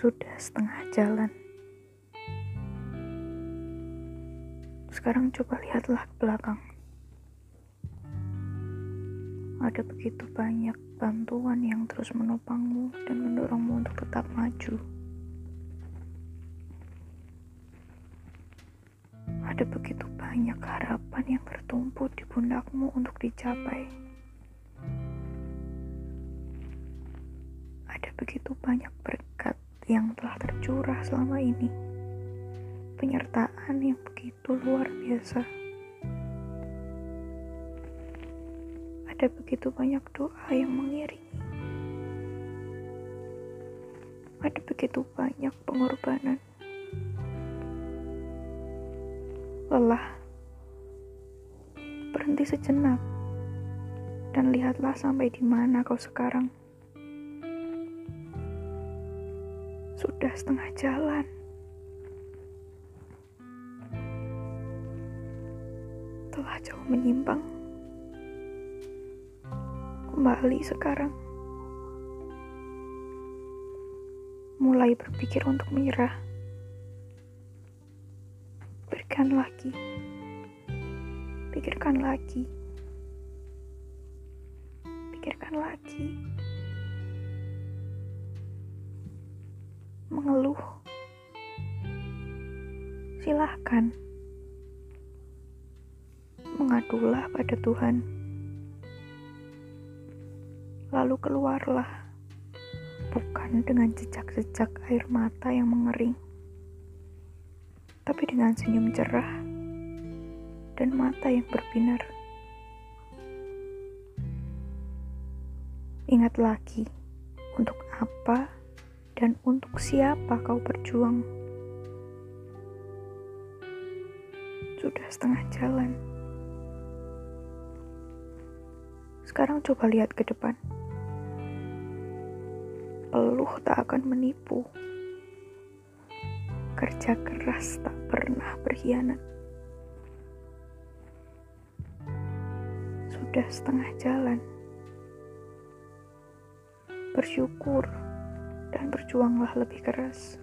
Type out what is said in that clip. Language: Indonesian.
Sudah setengah jalan. Sekarang coba lihatlah ke belakang. Ada begitu banyak bantuan yang terus menopangmu dan mendorongmu untuk tetap maju. Ada begitu banyak harapan yang tertumpu di pundakmu untuk dicapai. Ada begitu banyak berkat yang telah tercurah selama ini. Penyertaan yang begitu luar biasa. Ada begitu banyak doa yang mengiringi. Ada begitu banyak pengorbanan. Lelah. Berhenti sejenak dan lihatlah sampai di mana kau sekarang. Sudah setengah jalan. Telah jauh menyimpang. Kembali sekarang. Mulai berpikir untuk menyerah Pikirkan lagi. Pikirkan lagi. Pikirkan lagi. Mengeluh. Silahkan. Mengadulah pada Tuhan. Lalu keluarlah. Bukan dengan jejak-jejak air mata yang mengering tapi dengan senyum cerah dan mata yang berbinar. Ingat lagi untuk apa dan untuk siapa kau berjuang. Sudah setengah jalan. Sekarang coba lihat ke depan. Peluh tak akan menipu kerja keras tak pernah berkhianat. Sudah setengah jalan. Bersyukur dan berjuanglah lebih keras.